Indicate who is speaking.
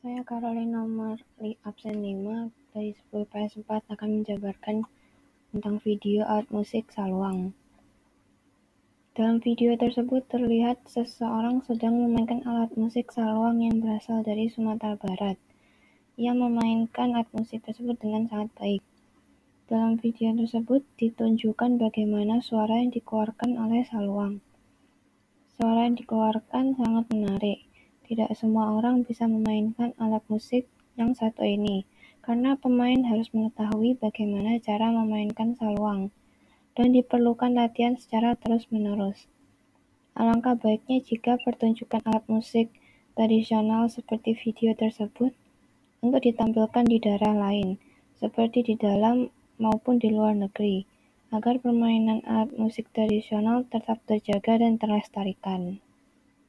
Speaker 1: Saya Caroline nomor absen 5 dari 10 PS4 akan menjabarkan tentang video alat musik saluang. Dalam video tersebut terlihat seseorang sedang memainkan alat musik saluang yang berasal dari Sumatera Barat. Ia memainkan alat musik tersebut dengan sangat baik. Dalam video tersebut ditunjukkan bagaimana suara yang dikeluarkan oleh saluang. Suara yang dikeluarkan sangat menarik. Tidak semua orang bisa memainkan alat musik yang satu ini, karena pemain harus mengetahui bagaimana cara memainkan saluang, dan diperlukan latihan secara terus-menerus. Alangkah baiknya jika pertunjukan alat musik tradisional seperti video tersebut untuk ditampilkan di daerah lain, seperti di dalam maupun di luar negeri, agar permainan alat musik tradisional tetap terjaga dan terlestarikan.